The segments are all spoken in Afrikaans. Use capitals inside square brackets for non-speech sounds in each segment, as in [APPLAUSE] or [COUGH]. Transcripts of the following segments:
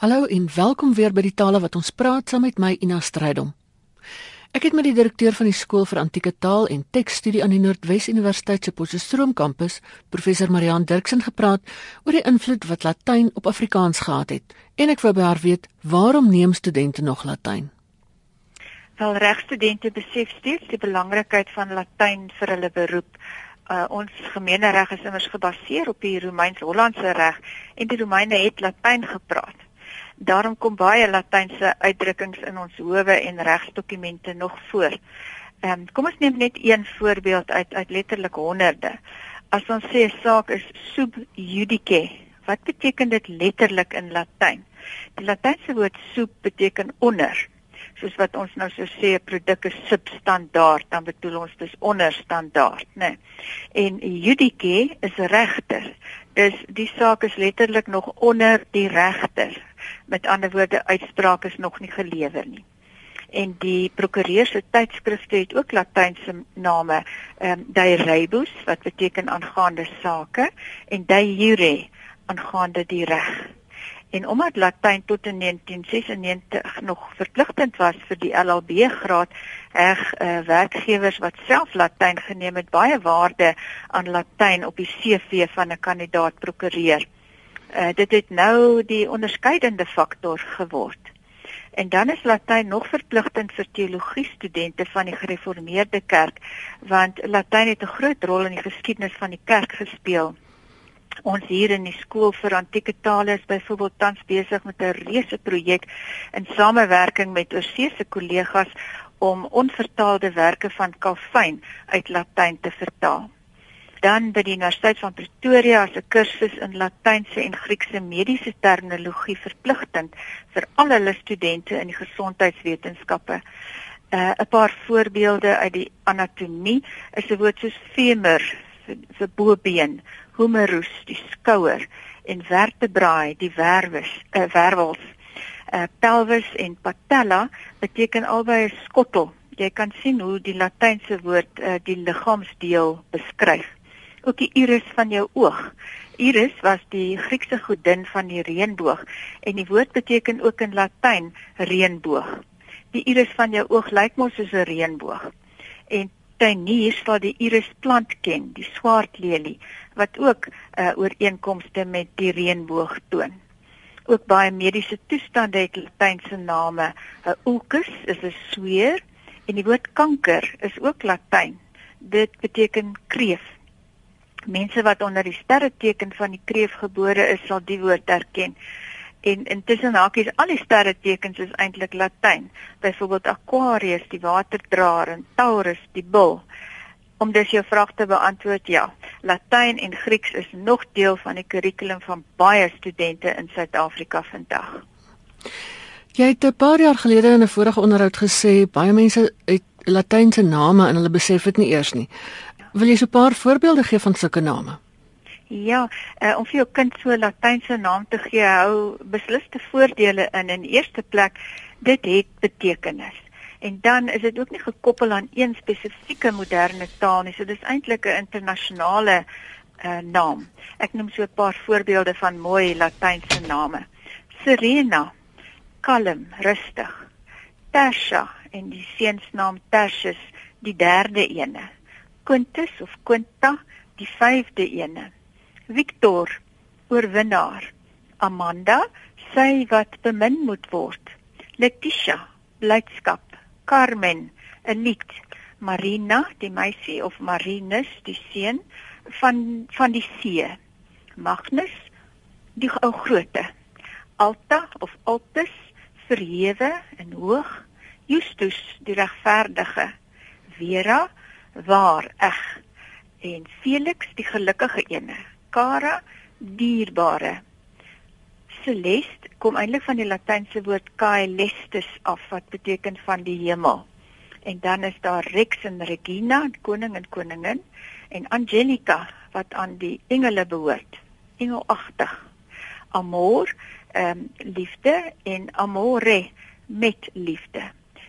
Hallo en welkom weer by die tale wat ons praat saam met my Ina Strydom. Ek het met die direkteur van die skool vir antieke taal en teksstudie aan die Noordwes Universiteit se Potchefstroom kampus, professor Marian Dirksen gepraat oor die invloed wat Latyn op Afrikaans gehad het. En ek wou by haar weet, waarom neem studente nog Latyn? Wel regstudente besef steeds die belangrikheid van Latyn vir hulle beroep. Uh, ons gemeenereg is immers gebaseer op die Romeins-Hollandse reg en die Romeine het Latyn gepraat. Daarom kom baie latynse uitdrukkings in ons howe en regsdokumente nog voor. Ehm um, kom ons neem net een voorbeeld uit uit letterlik honderde. As ons sê 'n saak is sub judice, wat beteken dit letterlik in Latyn? Die latynse woord sub beteken onder. Soos wat ons nou so sê 'n produk is substandaard, dan bedoel ons dis onder standaard, né? Nee. En judice is regter. Dis die saak is letterlik nog onder die regter Met ander woorde, uitspraak is nog nie gelewer nie. En die prokureur se tydskrifte het ook latynse name, ehm um, De Rebus wat beteken aangaande sake en De Jure aangaande die reg. En omdat Latyn tot in 1996 nog verpligtend was vir die LLB graad, reg uh, werkgewers wat self Latyn geneem het baie waarde aan Latyn op die CV van 'n kandidaat prokureur. Uh, dit het nou die onderskeidende faktor geword. En dan is Latyn nog verpligtend vir teologie studente van die gereformeerde kerk want Latyn het 'n groot rol in die geskiedenis van die kerk gespeel. Ons hier in die skool vir antieke tale is byvoorbeeld tans besig met 'n reuse projek in samewerking met oorsese kollegas om onvertaalde werke van Calvin uit Latyn te vertaal dan by die Universiteit van Pretoria as 'n kursus in Latynse en Griekse mediese terminologie verpligtend vir al hulle studente in die gesondheidswetenskappe. Uh, 'n paar voorbeelde uit die anatomie is 'n woord soos femur vir, vir bobeen, humerus die skouer en vertebrae die werwes, uh, wervels. Uh, pelvis en patella beteken albei 'n skottel. Jy kan sien hoe die latynse woord uh, die liggaamsdeel beskryf ook die iris van jou oog. Iris was die Griekse godin van die reënboog en die woord beteken ook in Latyn reënboog. Die iris van jou oog lyk mos soos 'n reënboog. En tuiniers sal die iris plant ken, die swart lelie wat ook uh, ooreenkomste met die reënboog toon. Ook baie mediese toestande het Latynse name. 'n Ulcus is 'n sweer en die woord kanker is ook Latyn. Dit beteken kreef mense wat onder die sterreteken van die kreef gebore is sal die woord herken. En intussen hakies al die sterretekens is eintlik Latyn. Byvoorbeeld Aquarius, die waterdraer en Taurus, die bul. Om dus jou vraag te beantwoord, ja. Latyn en Grieks is nog deel van die kurrikulum van baie studente in Suid-Afrika vandag. Jy het 'n paar jaar gelede in 'n vorige onderhoud gesê baie mense het Latynse name en hulle besef dit nie eers nie. Wil jy so 'n paar voorbeelde gee van sulke name? Ja, uh, om vir jou kind so 'n latynse naam te gee, hou besliste voordele in. In eerste plek, dit het betekenis. En dan is dit ook nie gekoppel aan een spesifieke moderne taal nie. So dis eintlik 'n internasionale uh, naam. Ek noem so 'n paar voorbeelde van mooi latynse name. Serena, kalm, rustig. Tertia en die seunsnaam Tertius, die derde ene. Quintus of Quinta, die vyfde ene. Victor, oorwinnaar. Amanda, sy wat bemin moet word. Letitia, blydskap. Carmen, 'n lied. Marina, die meisie of Marinus, die seun van van die see. Magnus, die ou groote. Alta of Altus, verhewe en hoog. Justus, die regverdige. Vera, waar eg en Felix die gelukkige ene Cara dierbare Celeste kom eintlik van die latynse woord caelestis af wat beteken van die hemel. En dan is daar Rex en Regina koning en koningin en Angelica wat aan die engele behoort engelagtig amor ehm um, liefde en amore met liefde.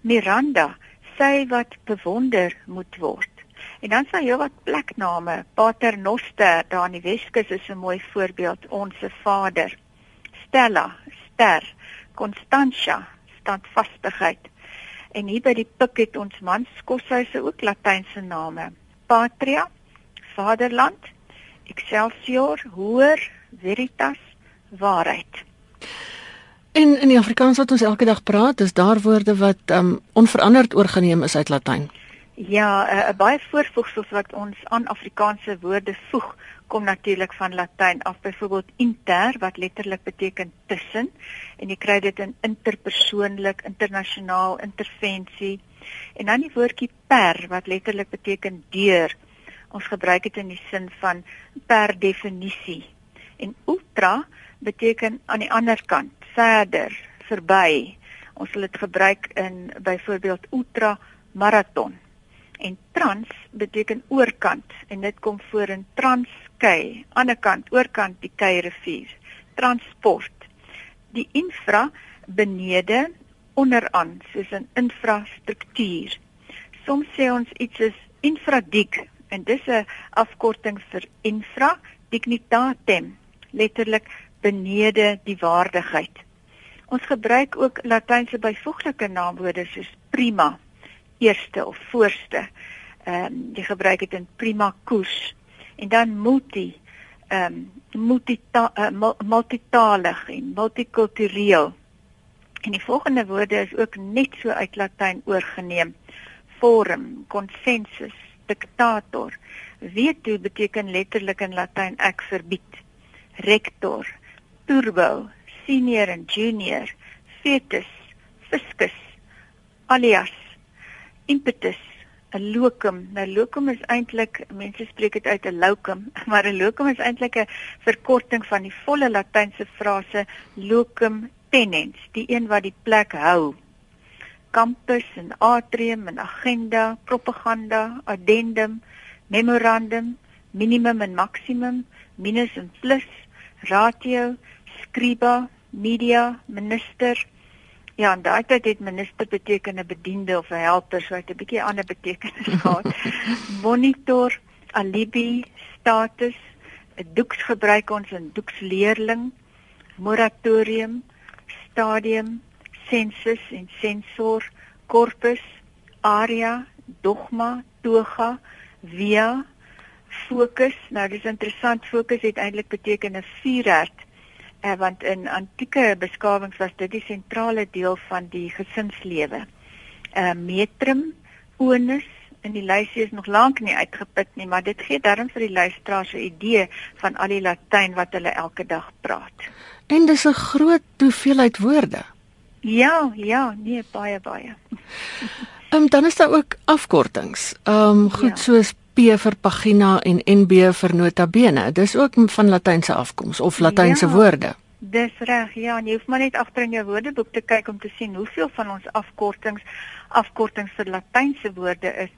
Miranda sy wat bewonder moet word. En dan sal jy wat plekname, Pater Noster daar in die Weskus is 'n mooi voorbeeld, onsse Vader. Stella, ster. Constantia, standvastigheid. En hier by die pik het ons manskoshuise ook latynse name. Patria, Vaderland, Excelsior, Hoor, Veritas, Waarheid. En in die Afrikaans wat ons elke dag praat, is daar woorde wat um onveranderd oorgeneem is uit Latyn. Ja, 'n uh, baie voorvoegsels wat ons aan Afrikaanse woorde voeg, kom natuurlik van Latyn af. Byvoorbeeld inter wat letterlik beteken tussen en jy kry dit in interpersoonlik, internasionaal, intervensie. En dan die woordjie per wat letterlik beteken deur. Ons gebruik dit in die sin van per definisie. En ultra beteken aan die ander kant, verder, verby. Ons sal dit gebruik in byvoorbeeld ultra marathon en trans beteken oorkant en dit kom voor in transkei, ander kant, oorkant die Kei rivier. Transport. Die infra benede onderaan, soos 'n infrastruktuur. Soms sê ons iets is infradik en dis 'n afkorting vir infra dignitatem, letterlik benede die waardigheid. Ons gebruik ook latynse byvoeglike naamwoorde soos prima eerste of voorste. Ehm um, jy gebruik dit in prima koers en dan multi ehm um, multita uh, multitalig en multikultureel. En die volgende woorde is ook net so uit Latyn oorgeneem. Forum, consensus, dictator. Veto beteken letterlik in Latyn ek verbied. Rector, turbo, senior en junior, fetus, fiscus, alias impetus 'n locum. Nou locum is eintlik mense spreek dit uit 'n locum, [LAUGHS] maar 'n locum is eintlik 'n verkorting van die volle latynse frase locum tenens, die een wat die plek hou. Campus en atrium en agenda, propaganda, addendum, memorandum, minimum en maximum, minus en plus, ratio, scriba, media, minister, Ja, en daai tyd het minister beteken 'n bediende of 'n helper, so het 'n bietjie ander betekenis [LAUGHS] gehad. Monitor, alibi, status, 'n doeks gebruik ons in doeksleerling, moratorium, stadium, sensus en sensor, corpus, area, dogma, toga, via, fokus. Nou dis interessant, fokus het eintlik beteken 'n vuurherd eh, want in antieke beskawings was dit die sentrale deel van die gesinslewe. Uh metrum, onus in die lysie is nog lank nie uitgeput nie, maar dit gee darm vir die luisteraars 'n idee van al die latyn wat hulle elke dag praat. En dis 'n groot hoeveelheid woorde. Ja, ja, nee baie baie. Ehm um, dan is daar ook afkortings. Ehm um, goed ja. soos P vir pagina en NB vir notabene. Dis ook van latynse afkoms of latynse ja, woorde. Dis reg. Ja, jy hoef maar net agter in jou woordeboek te kyk om te sien hoeveel van ons afkortings afkortings vir latynse woorde is.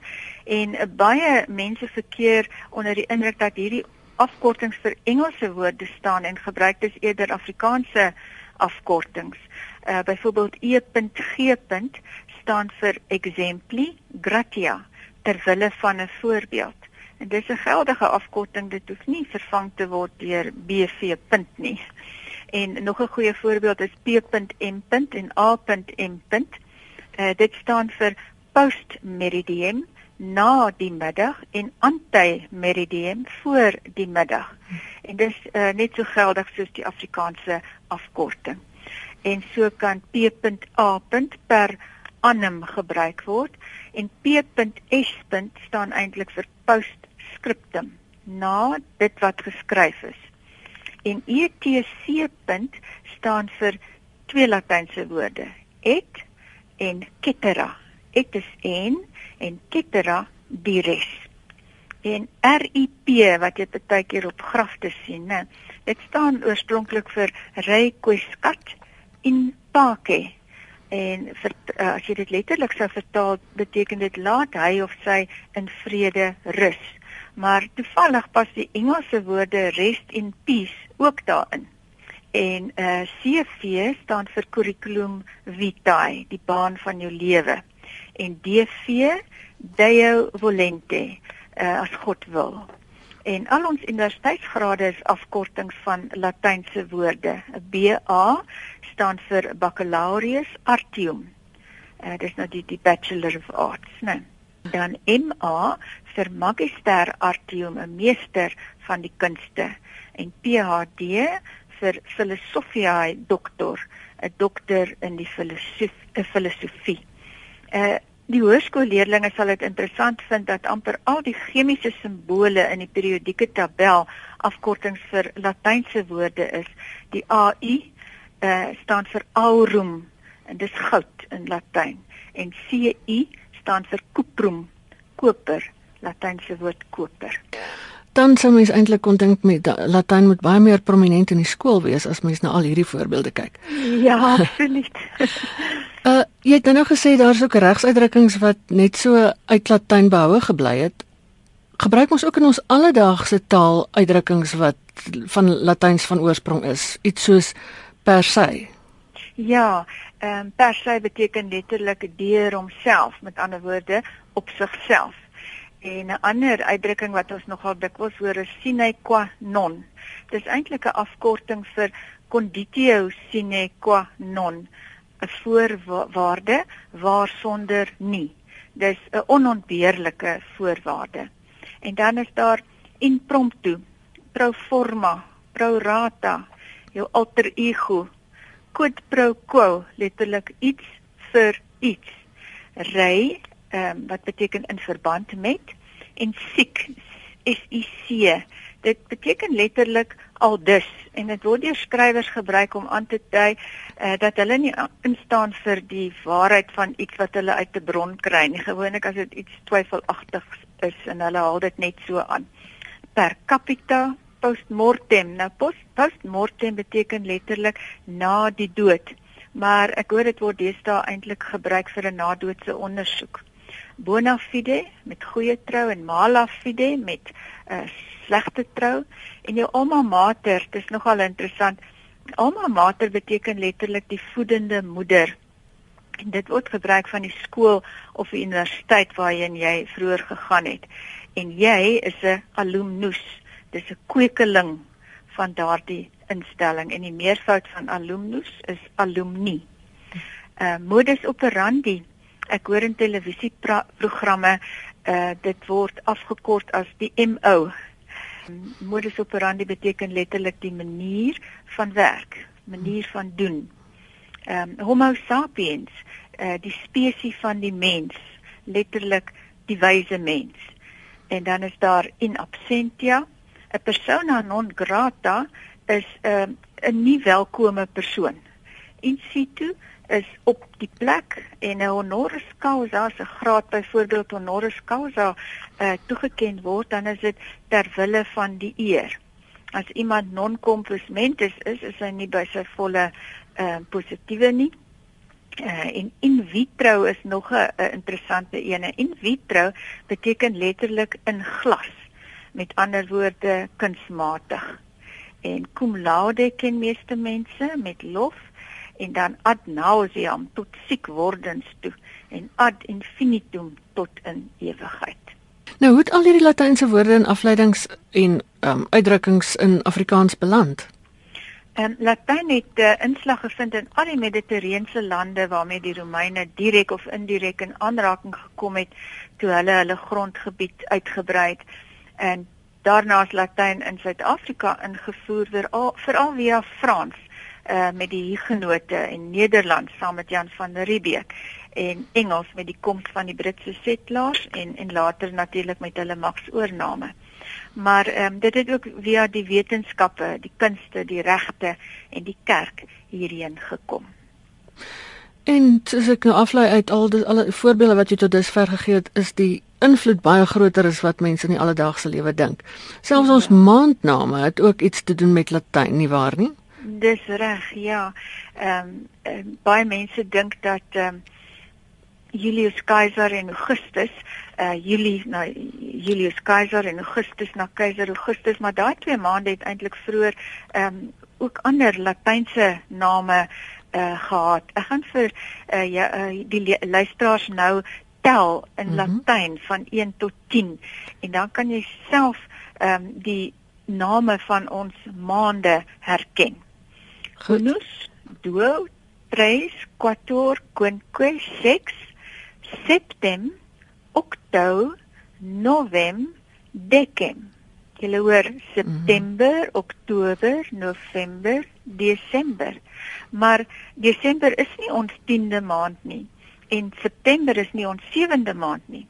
En uh, baie mense verkeer onder die indruk dat hierdie afkortings vir Engelse woorde staan en gebruik dis eerder Afrikaanse afkortings. Uh byvoorbeeld E.G. staan vir exempli gratia ter wille van 'n voorbeeld. En dis 'n geldige afkorting, dit hoef nie vervang te word deur BV punt nie. En nog 'n goeie voorbeeld is P.M. en A.M. Uh, dit staan vir post meridiem na die middag en ante meridiem voor die middag. En dis uh, net so geldig soos die Afrikaanse afkorting. En so kan P.A. per annum gebruik word en P.S. staan eintlik vir postscriptum na dit wat geskryf is. En ETC. staan vir twee latynse woorde, et en cetera. Et is en en cetera die res. En RIP wat jy baie keer op grafte sien, né? Dit staan oorspronklik vir requiescat in pace en vir, uh, as jy dit letterlik sou vertaal beteken dit laat hy of sy in vrede rus. Maar toevallig pas die Engelse woorde rest in peace ook daarin. En uh, eh, CV staan vir curriculum vitae die baan van jou lewe. En DV deo volente uh, as God wil en al ons universiteitsgrade is afkortings van latynse woorde 'n BA staan vir baccalaureus artium. Uh, dis nou die die Bachelor of Arts, né? Dan MA vir magister artium, 'n meester van die kunste en PhD vir filosofiae doktor, 'n dokter in die filosofie. filosofie. Uh die hoërskoolleerdlinge sal dit interessant vind dat amper al die chemiese simbole in die periodieke tabel afkortings vir latynse woorde is. Die AI uh eh, staan vir aurum en dis goud in latyn en CI staan vir cuprum, koper, latynse woord koper dan sou mens eintlik kon dink met Latyn moet baie meer prominent in die skool wees as mens na al hierdie voorbeelde kyk. Ja, absoluut. [LAUGHS] uh jy het nou gesê daar's ook regsuitdrukkings wat net so uit Latyn behoue gebly het. Gebruik ons ook in ons alledaagse taal uitdrukkings wat van Latyns van oorsprong is, iets soos per se. Ja, ehm um, per se beteken letterlik deur homself, met ander woorde op sigself. En 'n ander uitdrukking wat ons nogal dikwels hoor is sine qua non. Dis eintlik 'n afkorting vir conditio sine qua non, 'n voorwaarde waarsonder nie. Dis 'n onontbeerlike voorwaarde. En dan is daar impromptu, pro forma, pro rata, jou alter ego, quid pro quo, letterlik iets vir iets. Ry ehm um, wat beteken in verband met en siek S I C. Dit beteken letterlik al dus en dit word deur skrywers gebruik om aan te dui uh, dat hulle nie instaan vir die waarheid van iets wat hulle uit 'n bron kry nie. Gewoonlik as dit iets twyfelagtigs is en hulle haal dit net so aan. Per capita postmortem. Nou post, postmortem beteken letterlik na die dood. Maar ek hoor dit word deesdae eintlik gebruik vir 'n nadoodse ondersoek bona fide met goeie trou en mala fide met 'n uh, slegte trou. En jou alma mater dis nogal interessant. Alma mater beteken letterlik die voedende moeder. En dit word gebruik van die skool of die universiteit waarheen jy vroeër gegaan het. En jy is 'n alumnus. Dis 'n kwekeling van daardie instelling. En die meervoud van alumnus is alumni. Uh, modus operandi ek hoor in televisieprogramme uh dit word afgekort as die MO. Modus operandi beteken letterlik die manier van werk, manier van doen. Ehm um, Homo sapiens, uh die spesies van die mens, letterlik die wyse mens. En dan is daar in absentia, 'n persona non grata is 'n uh, 'n nie welkome persoon. In situ is op die plek en 'n honoris causa se graad byvoorbeeld honoris causa uh, toegekend word dan is dit ter wille van die eer. As iemand non-compos mentis is, is hy nie by sy volle uh, positiewe nie. Uh, en in vitro is nog 'n interessante een. In vitro beteken letterlik in glas. Met ander woorde kunsmatig. En cum laude ken meeste mense met lof en dan ad nauseam tot siek wordens toe en ad infinitum tot in ewigheid. Nou hoe het al hierdie latynse woorde en afleidings en um, uitdrukkings in Afrikaans beland? Ehm um, Latyn het uh, inslag gevind in al die mediterrane lande waarmee die Romeine direk of indirek in aanraking gekom het toe hulle hulle grondgebied uitgebrei het en daarna is Latyn in Suid-Afrika ingevoer veral via Frans uh met die Hugenote en Nederland saam met Jan van Riebeeck en Engels met die koms van die Britse settlers en en later natuurlik met hulle magsoorname. Maar ehm um, dit het ook via die wetenskappe, die kunste, die regte en die kerk hierheen gekom. En as ek nou aflei uit al die alle voorbeelde wat jy tot dusver gegee het, is die invloed baie groter as wat mense in die alledaagse lewe dink. Selfs ons ja. maandname het ook iets te doen met Latyn, nie waar nie? Dis reg, ja. Ehm um, baie mense dink dat ehm um, Julius Caesar en Augustus, uh Julie na Julius Caesar en Augustus na Keiser Augustus, maar daai twee maande het eintlik vroeër ehm um, ook ander latynse name uh gehad. Ek gaan vir uh ja uh, die luisteraars nou tel in mm -hmm. Latyn van 1 tot 10 en dan kan jy self ehm um, die name van ons maande herken. Gunus, duo, tres, quator, quinque, sex, septem, octo, novem, decem. Julle hoor September, mm -hmm. Oktober, November, Desember. Maar Desember is nie ons 10de maand nie en September is nie ons 7de maand nie.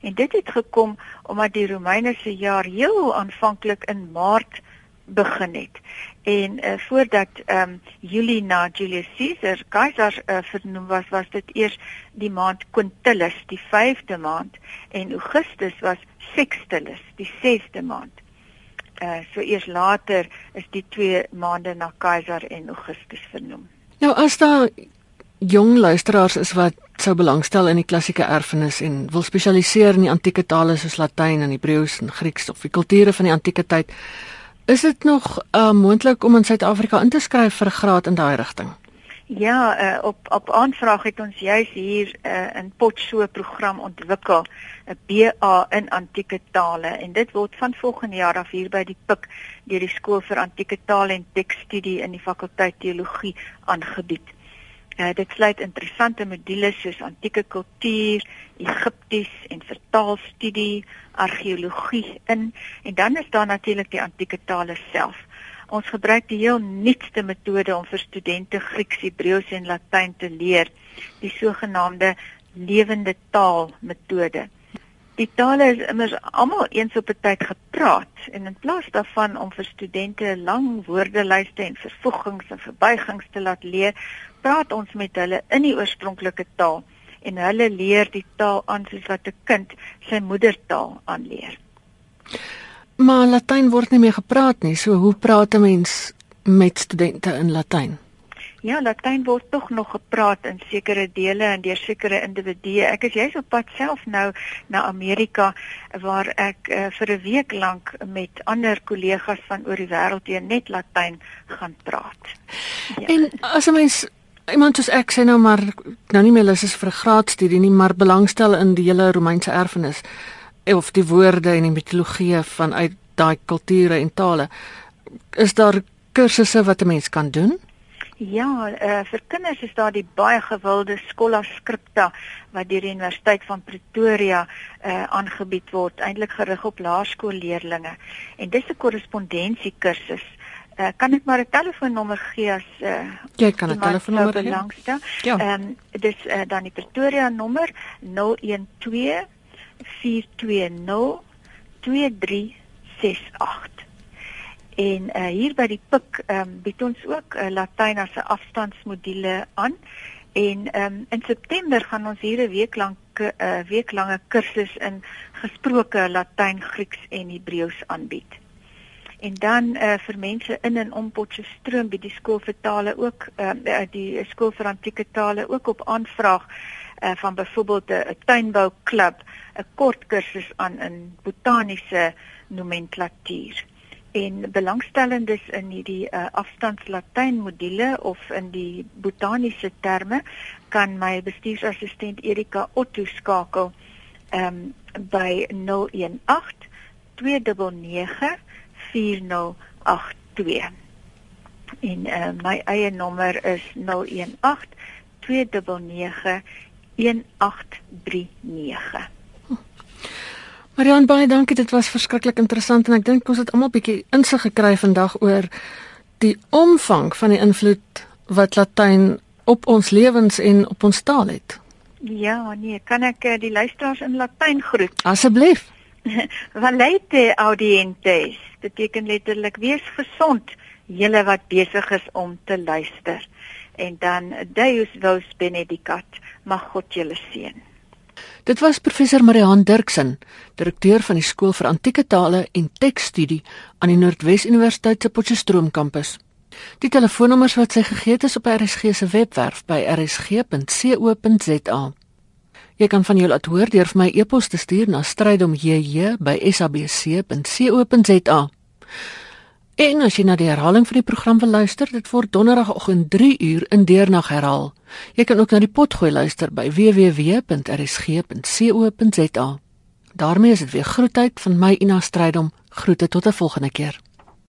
En dit het gekom omdat die Romeine se jaar heel aanvanklik in Maart begin het. En uh, voordat ehm um, Julie na Julius Caesar keiser uh, vernoem was, was dit eers die maand Quintillus, die 5de maand en Augustus was Sextilis, die 6de maand. Uh so eers later is die twee maande na keiser en Augustus vernoem. Nou as daar jong luisteraars is wat sou belangstel in die klassieke erfenis en wil spesialiseer in die antieke tale soos Latyn en Hebreëus en Grieks of die kulture van die antieke tyd, is dit nog uh, moontlik om in Suid-Afrika in te skryf vir 'n graad in daai rigting? Ja, uh, op op aanvraag het ons juis hier uh, in Potso program ontwikkel, 'n BA in antieke tale en dit word van volgende jaar af hier by die PIK deur die skool vir antieke tale en teksstudie in die fakulteit teologie aangebied. Uh, dit sluit interessante modules soos antieke kultuur, Egipties en vertaalstudie, argeologie in en dan is daar natuurlik die antieke tale self. Ons gebruik die heel nuutste metode om vir studente Grieks, Hebreëus en Latyn te leer, die sogenaamde lewende taal metode. Die tale is immers almal eens op 'n tyd gepraat en in plaas daarvan om vir studente lang woordelyste en vervoegings en verbuigings te laat leer, praat ons met hulle in die oorspronklike taal en hulle leer die taal aan soos wat 'n kind sy moedertaal aanleer. Maar Latyn word nie meer gepraat nie, so hoe praat 'n mens met studente in Latyn? Ja, Latyn word tog nog gepraat in sekere dele en deur sekere individue. Ek is juis op pad self nou na Amerika waar ek uh, vir 'n week lank met ander kollegas van oor die wêreld hier net Latyn gaan praat. Ja. En as 'n mens iemand soos ek sê nou maar nou nie meer lus is vir 'n graadstudie nie, maar belangstel in die hele Romeinse erfenis of die woorde en die mitologie van uit daai kulture en tale. Is daar kursusse wat 'n mens kan doen? Ja, uh, vir kinders is daar die baie gewilde Schola Scripta wat deur die Universiteit van Pretoria uh, aangebied word, eintlik gerig op laerskoolleerdlinge. En dis 'n korrespondensiekursus Uh, kan ek maar 'n telefoonnommer gee as uh, jy kan 'n telefoonnommer gee. Ja. Ehm um, dis uh, dan die Pretoria nommer 012 420 2368. En uh, hier by die PIK ehm um, bied ons ook uh, Latyn as 'n afstandsmodule aan. En ehm um, in September gaan ons hier 'n week lank 'n uh, week lange kursus in gesproke Latyn, Grieks en Hebreëus aanbied en dan uh, vir mense in en om Potchefstroom by die skool vir tale ook uh, die skool vir antieke tale ook op aanvraag uh, van byvoorbeeld 'n tuinbouklub 'n kort kursus aan in botaniese nomenklatuur en belangstellendes in hierdie uh, afstandslatyn module of in die botaniese terme kan my bestuursassistent Erika Otto skakel um, by 018 299 4082. En uh, my eie nommer is 018 299 1839. Marian baie dankie dit was verskriklik interessant en ek dink ons het almal bietjie insig gekry vandag oor die omvang van die invloed wat Latyn op ons lewens en op ons taal het. Ja, nee, kan ek uh, die luisteraars in Latyn groet? [LAUGHS] Asseblief. Valete audientes beteken letterlik wees gesond julle wat besig is om te luister en dan Deus vos benedicat mag God julle seën Dit was professor Marihan Dirksen direkteur van die skool vir antieke tale en teksstudie aan die Noordwes Universiteit se Potchefstroom kampus Die telefoonnommers wat sy gegee het is op RSG se webwerf by rsg.co.za Jy kan van jou laat hoor deur vir my e-pos te stuur na strydom@sabc.co.za. En as jy na die herhaling van die program wil luister, dit word donderdagoggend 3 uur in deernag herhaal. Jy kan ook na die potgooi luister by www.rsg.co.za. daarmee is dit weer groetheid van my Ina Strydom. Groete tot 'n volgende keer.